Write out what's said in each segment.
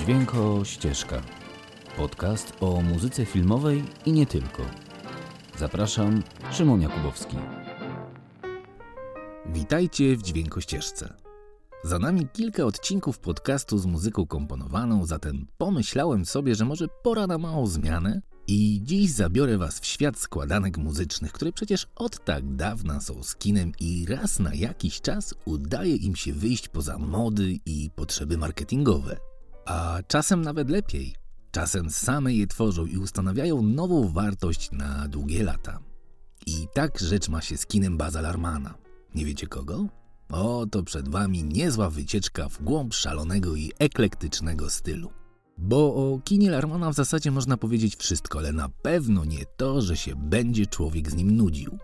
Dźwięko Ścieżka. Podcast o muzyce filmowej i nie tylko. Zapraszam, Szymon Jakubowski. Witajcie w Dźwiękościeżce. Za nami kilka odcinków podcastu z muzyką komponowaną, zatem pomyślałem sobie, że może pora na małą zmianę i dziś zabiorę Was w świat składanek muzycznych, które przecież od tak dawna są skinem i raz na jakiś czas udaje im się wyjść poza mody i potrzeby marketingowe. A czasem nawet lepiej. Czasem same je tworzą i ustanawiają nową wartość na długie lata. I tak rzecz ma się z kinem Baza Larmana. Nie wiecie kogo? Oto przed Wami niezła wycieczka w głąb szalonego i eklektycznego stylu. Bo o kinie Larmana w zasadzie można powiedzieć wszystko, ale na pewno nie to, że się będzie człowiek z nim nudził.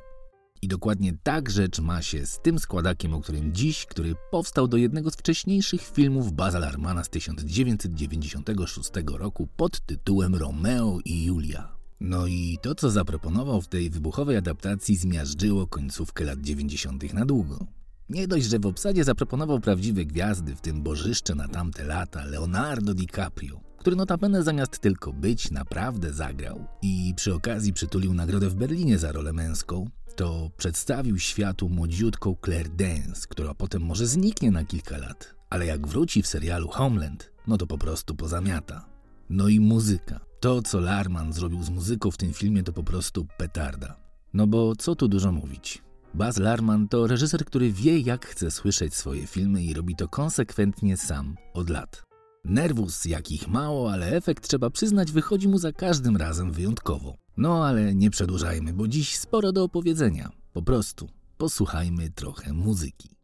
I dokładnie tak rzecz ma się z tym składakiem, o którym dziś, który powstał do jednego z wcześniejszych filmów Baza Larmana z 1996 roku pod tytułem Romeo i Julia. No i to, co zaproponował w tej wybuchowej adaptacji, zmiażdżyło końcówkę lat 90. na długo. Nie dość, że w obsadzie zaproponował prawdziwe gwiazdy, w tym bożyszcze na tamte lata Leonardo DiCaprio, który notabene zamiast tylko być, naprawdę zagrał. I przy okazji przytulił nagrodę w Berlinie za rolę męską, to przedstawił światu młodziutką Claire Dance, która potem może zniknie na kilka lat, ale jak wróci w serialu Homeland, no to po prostu pozamiata. No i muzyka. To, co Larman zrobił z muzyką w tym filmie, to po prostu petarda. No bo co tu dużo mówić. Baz Larman to reżyser, który wie, jak chce słyszeć swoje filmy i robi to konsekwentnie sam od lat. Nerwus, jakich mało, ale efekt trzeba przyznać, wychodzi mu za każdym razem wyjątkowo. No ale nie przedłużajmy, bo dziś sporo do opowiedzenia. Po prostu posłuchajmy trochę muzyki.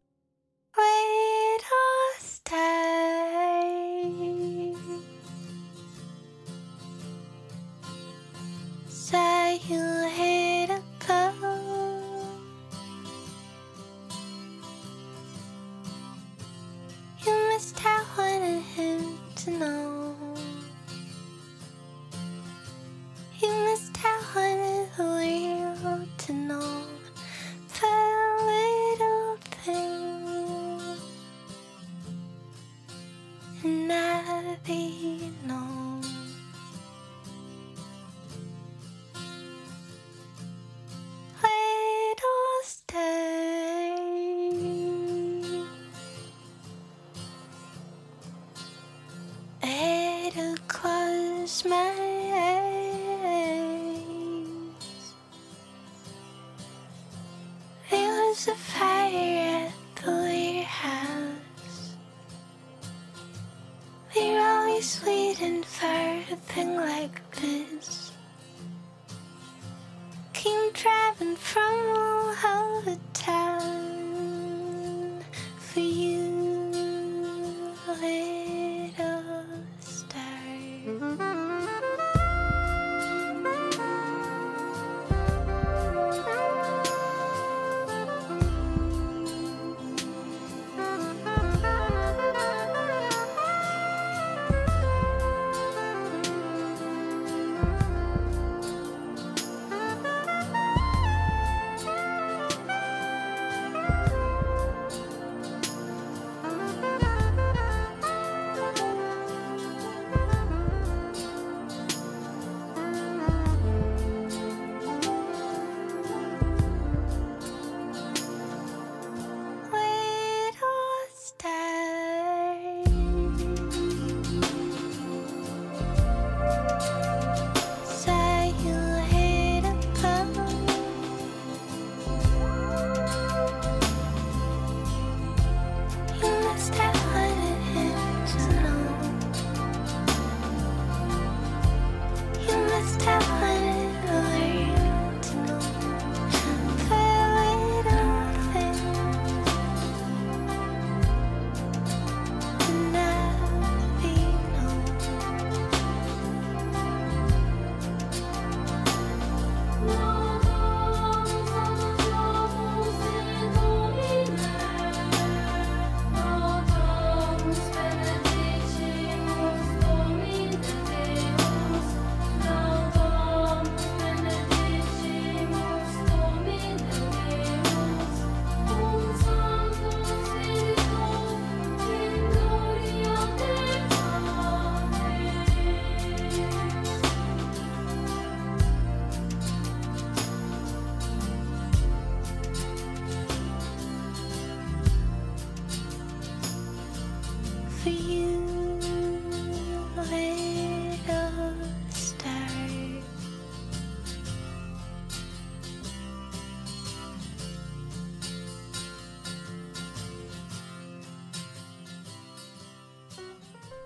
Say you hate We're always waiting a thing like this. Came driving from all over town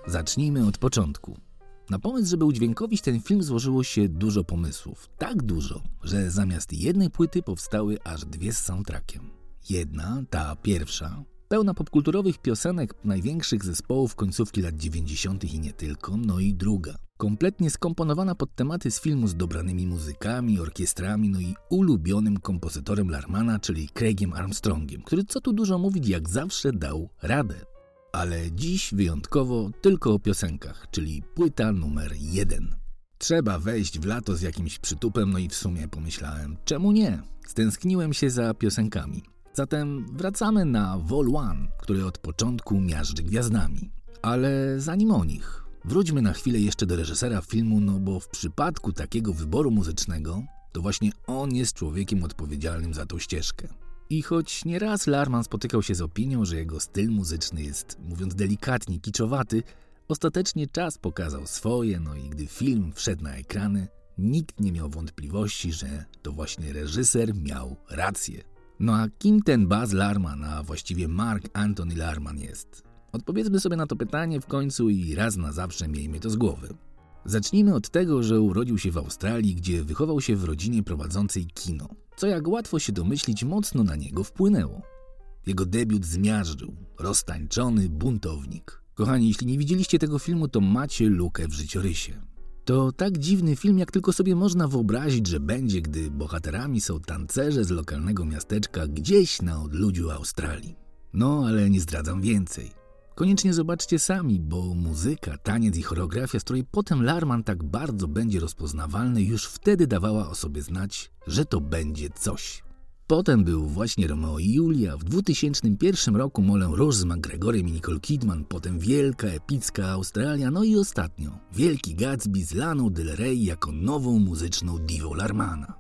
Zacznijmy od początku. Na pomysł, żeby udźwiękowić ten film złożyło się dużo pomysłów. Tak dużo, że zamiast jednej płyty powstały aż dwie z soundtrackiem. Jedna, ta pierwsza, pełna popkulturowych piosenek największych zespołów końcówki lat 90. i nie tylko, no i druga, kompletnie skomponowana pod tematy z filmu z dobranymi muzykami, orkiestrami, no i ulubionym kompozytorem Larmana, czyli Craigiem Armstrongiem, który co tu dużo mówić, jak zawsze dał radę. Ale dziś wyjątkowo tylko o piosenkach, czyli płyta numer jeden. Trzeba wejść w lato z jakimś przytupem, no i w sumie pomyślałem, czemu nie? Stęskniłem się za piosenkami. Zatem wracamy na Vol 1, który od początku miażdży gwiazdami. Ale zanim o nich, wróćmy na chwilę jeszcze do reżysera filmu, no bo w przypadku takiego wyboru muzycznego, to właśnie on jest człowiekiem odpowiedzialnym za tą ścieżkę. I choć nieraz Larman spotykał się z opinią, że jego styl muzyczny jest, mówiąc delikatnie, kiczowaty, ostatecznie czas pokazał swoje, no i gdy film wszedł na ekrany, nikt nie miał wątpliwości, że to właśnie reżyser miał rację. No a kim ten Baz Larman, a właściwie Mark Anthony Larman jest? Odpowiedzmy sobie na to pytanie w końcu i raz na zawsze miejmy to z głowy. Zacznijmy od tego, że urodził się w Australii, gdzie wychował się w rodzinie prowadzącej kino, co jak łatwo się domyślić mocno na niego wpłynęło. Jego debiut zmiażdżył, roztańczony buntownik. Kochani, jeśli nie widzieliście tego filmu, to macie lukę w życiorysie. To tak dziwny film, jak tylko sobie można wyobrazić, że będzie, gdy bohaterami są tancerze z lokalnego miasteczka gdzieś na odludziu Australii. No, ale nie zdradzam więcej. Koniecznie zobaczcie sami, bo muzyka, taniec i choreografia, z której potem Larman tak bardzo będzie rozpoznawalny, już wtedy dawała o sobie znać, że to będzie coś. Potem był właśnie Romeo i Julia, w 2001 roku Molę Róż z McGregorem i Nicole Kidman, potem wielka, epicka Australia, no i ostatnio Wielki Gatsby z Laną Del Rey jako nową muzyczną diwą Larmana.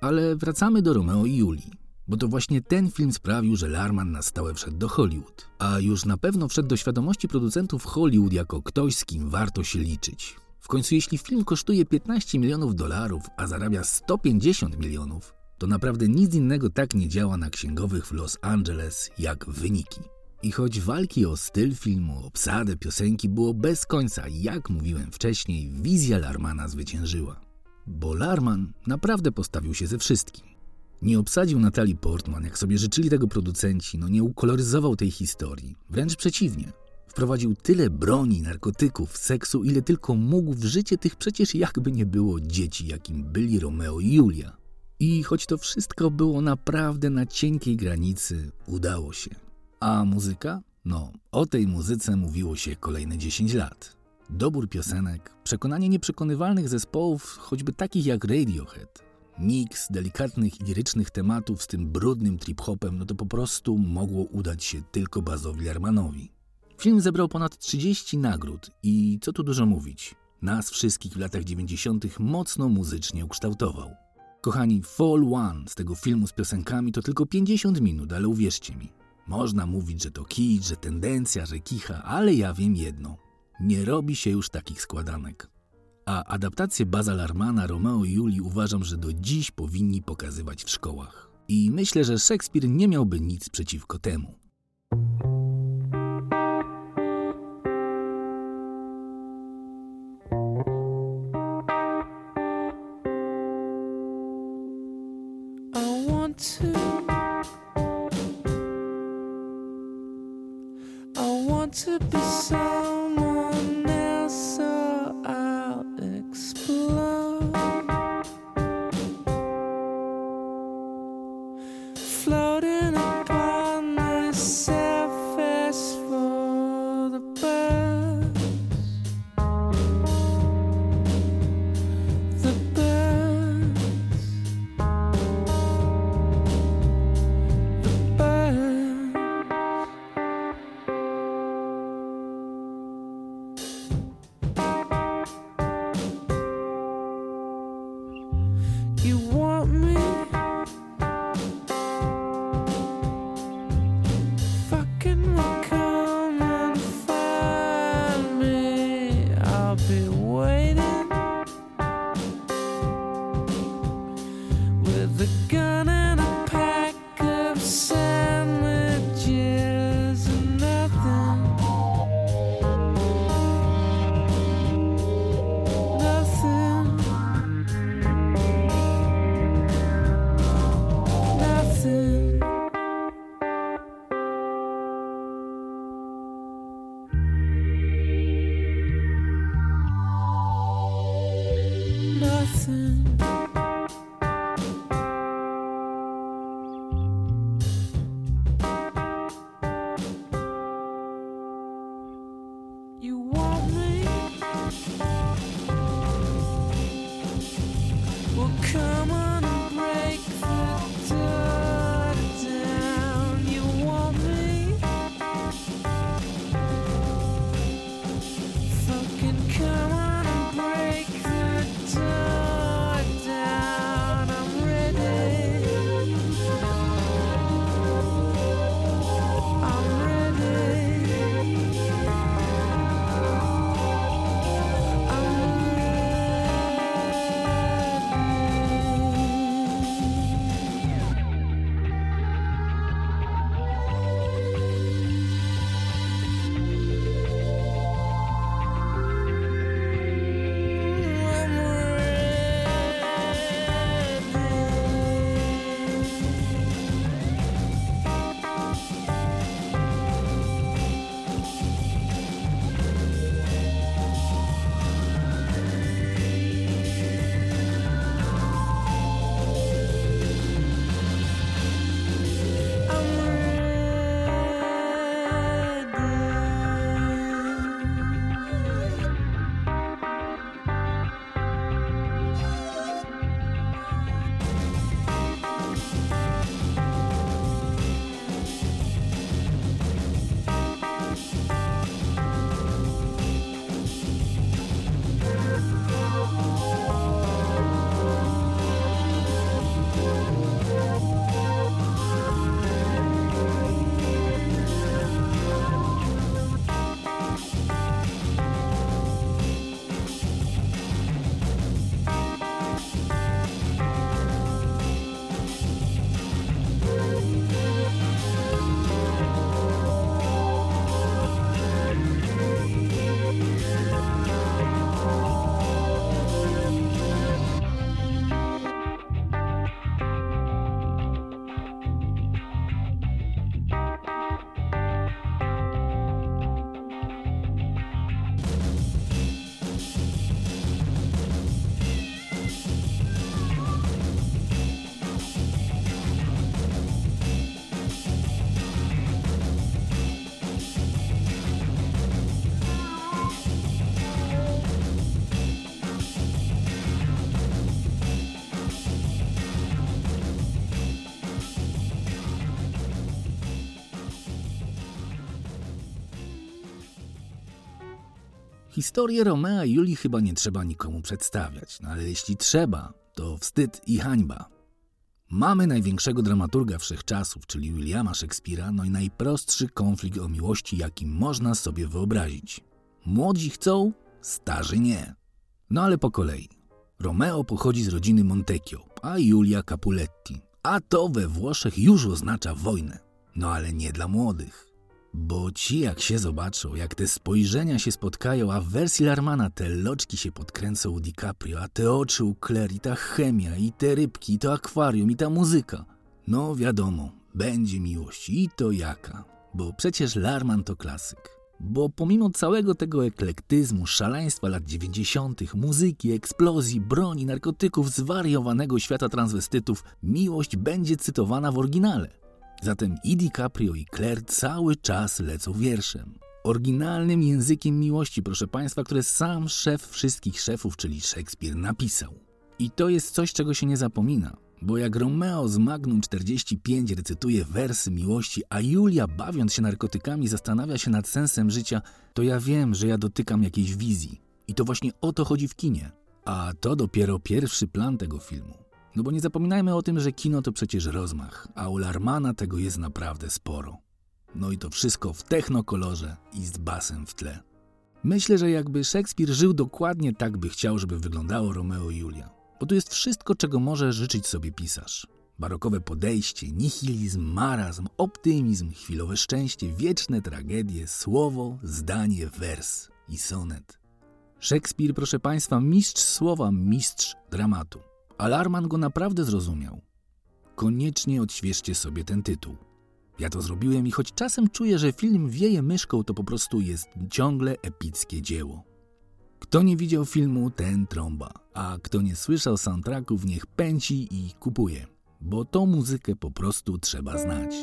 Ale wracamy do Romeo i Julii, bo to właśnie ten film sprawił, że Larman na stałe wszedł do Hollywood, a już na pewno wszedł do świadomości producentów Hollywood jako ktoś, z kim warto się liczyć. W końcu jeśli film kosztuje 15 milionów dolarów, a zarabia 150 milionów, to naprawdę nic innego tak nie działa na księgowych w Los Angeles jak wyniki. I choć walki o styl filmu, obsadę, piosenki było bez końca, jak mówiłem wcześniej, wizja Larmana zwyciężyła. Bo Larman naprawdę postawił się ze wszystkim. Nie obsadził Natalii Portman, jak sobie życzyli tego producenci, no nie ukoloryzował tej historii. Wręcz przeciwnie. Wprowadził tyle broni, narkotyków, seksu, ile tylko mógł w życie tych przecież jakby nie było dzieci, jakim byli Romeo i Julia. I choć to wszystko było naprawdę na cienkiej granicy, udało się. A muzyka? No, o tej muzyce mówiło się kolejne 10 lat. Dobór piosenek, przekonanie nieprzekonywalnych zespołów, choćby takich jak Radiohead, miks delikatnych i lirycznych tematów z tym brudnym trip-hopem, no to po prostu mogło udać się tylko Bazowi Lermanowi. Film zebrał ponad 30 nagród i co tu dużo mówić, nas wszystkich w latach 90. mocno muzycznie ukształtował. Kochani, Fall One z tego filmu z piosenkami to tylko 50 minut, ale uwierzcie mi, można mówić, że to kicz, że tendencja, że kicha, ale ja wiem jedno. Nie robi się już takich składanek. A adaptację Baza Larmana, Romeo i Julii uważam, że do dziś powinni pokazywać w szkołach. I myślę, że Szekspir nie miałby nic przeciwko temu. To. Be someone listen. Historię Romea i Julii chyba nie trzeba nikomu przedstawiać, no ale jeśli trzeba, to wstyd i hańba. Mamy największego dramaturga wszechczasów, czyli Williama Shakespeare'a, no i najprostszy konflikt o miłości, jaki można sobie wyobrazić. Młodzi chcą, starzy nie. No ale po kolei. Romeo pochodzi z rodziny Montecchio, a Julia Capuletti. A to we Włoszech już oznacza wojnę. No ale nie dla młodych. Bo ci jak się zobaczą, jak te spojrzenia się spotkają, a w wersji Larmana te loczki się podkręcą u DiCaprio, a te oczy u Claire i ta chemia, i te rybki, i to akwarium, i ta muzyka. No wiadomo, będzie miłość i to jaka. Bo przecież Larman to klasyk. Bo pomimo całego tego eklektyzmu, szaleństwa lat 90., muzyki, eksplozji, broni, narkotyków, zwariowanego świata transwestytów, miłość będzie cytowana w oryginale. Zatem i DiCaprio i Claire cały czas lecą wierszem. Oryginalnym językiem miłości, proszę Państwa, które sam szef wszystkich szefów, czyli Szekspir, napisał. I to jest coś, czego się nie zapomina. Bo jak Romeo z Magnum 45 recytuje wersy miłości, a Julia, bawiąc się narkotykami, zastanawia się nad sensem życia, to ja wiem, że ja dotykam jakiejś wizji. I to właśnie o to chodzi w kinie. A to dopiero pierwszy plan tego filmu. No bo nie zapominajmy o tym, że kino to przecież rozmach, a u Larmana tego jest naprawdę sporo. No i to wszystko w technokolorze i z basem w tle. Myślę, że jakby Szekspir żył dokładnie tak, by chciał, żeby wyglądało Romeo i Julia. Bo tu jest wszystko, czego może życzyć sobie pisarz. Barokowe podejście, nihilizm, marazm, optymizm, chwilowe szczęście, wieczne tragedie, słowo, zdanie, wers i sonet. Szekspir, proszę Państwa, mistrz słowa, mistrz dramatu. Alarman go naprawdę zrozumiał. Koniecznie odświeżcie sobie ten tytuł. Ja to zrobiłem i choć czasem czuję, że film wieje myszką, to po prostu jest ciągle epickie dzieło. Kto nie widział filmu, ten trąba, a kto nie słyszał soundtracków, niech pęci i kupuje, bo tą muzykę po prostu trzeba znać.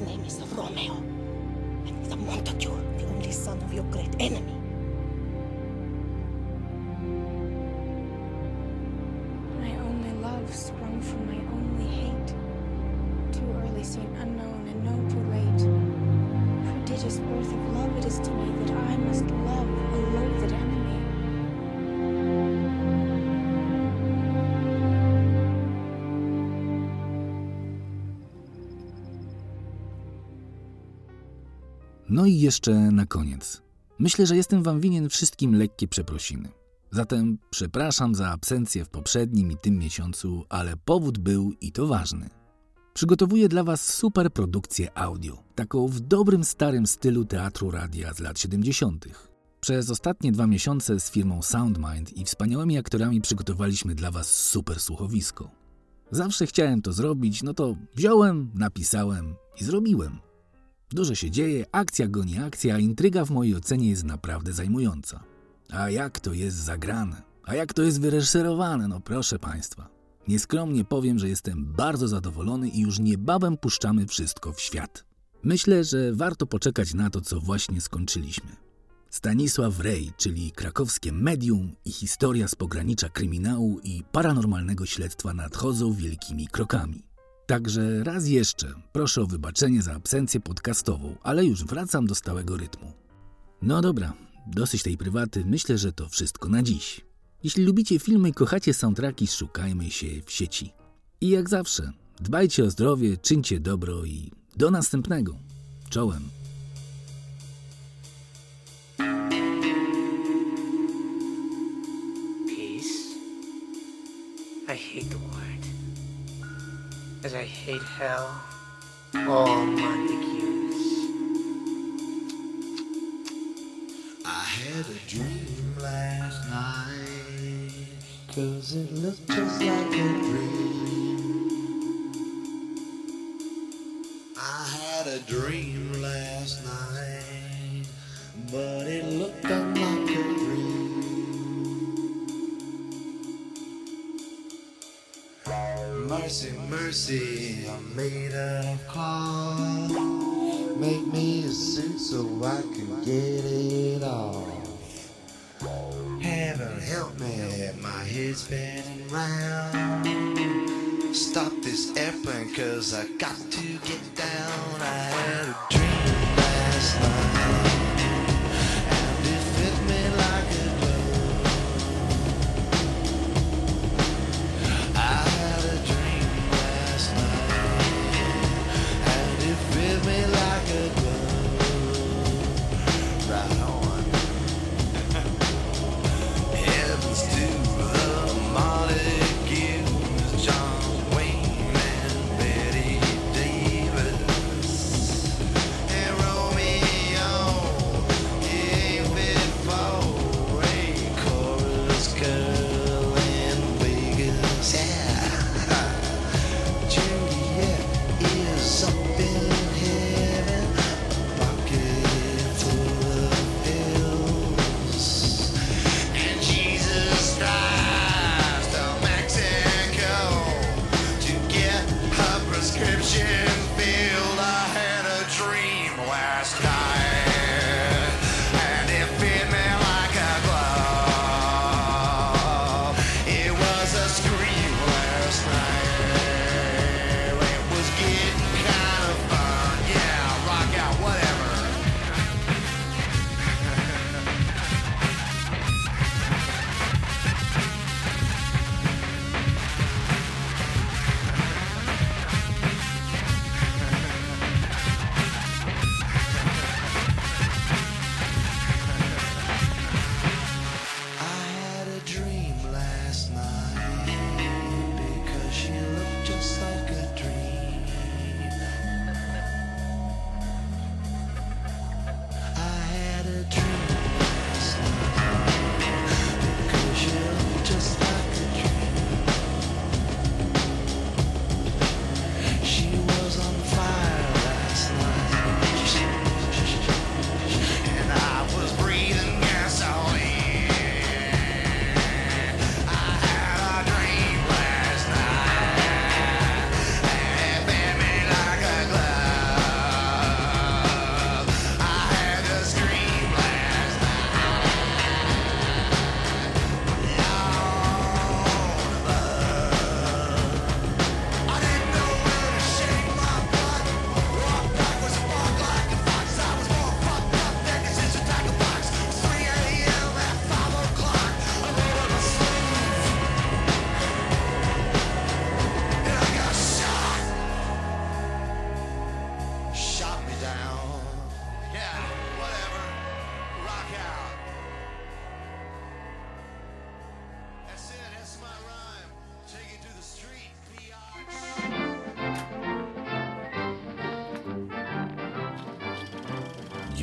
Name is Romeo. And he's a Montague, the only son of your great enemy. No i jeszcze na koniec. Myślę, że jestem wam winien wszystkim lekkie przeprosiny. Zatem przepraszam za absencję w poprzednim i tym miesiącu, ale powód był i to ważny. Przygotowuję dla was super produkcję audio, taką w dobrym starym stylu teatru radia z lat 70. Przez ostatnie dwa miesiące z firmą Soundmind i wspaniałymi aktorami przygotowaliśmy dla was super słuchowisko. Zawsze chciałem to zrobić, no to wziąłem, napisałem i zrobiłem. Dużo się dzieje, akcja goni akcja, a intryga w mojej ocenie jest naprawdę zajmująca. A jak to jest zagrane? A jak to jest wyreżyserowane? No proszę Państwa. Nieskromnie powiem, że jestem bardzo zadowolony i już niebawem puszczamy wszystko w świat. Myślę, że warto poczekać na to, co właśnie skończyliśmy. Stanisław Rej, czyli krakowskie medium i historia z pogranicza kryminału i paranormalnego śledztwa nadchodzą wielkimi krokami. Także raz jeszcze proszę o wybaczenie za absencję podcastową, ale już wracam do stałego rytmu. No dobra, dosyć tej prywaty, myślę, że to wszystko na dziś. Jeśli lubicie filmy i kochacie soundtracki, szukajmy się w sieci. I jak zawsze, dbajcie o zdrowie, czyńcie dobro i do następnego. Czołem. Peace? I hate the word. As I hate hell, all my Montagues. I had a dream last night, cause it looked just like a dream. Mercy, I'm made of cloth. Make me a suit so I can get it off. Heaven help me, my head's spinning round. Stop this airplane, cause I got to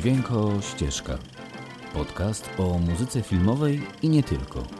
Dźwięko Ścieżka. Podcast o muzyce filmowej i nie tylko.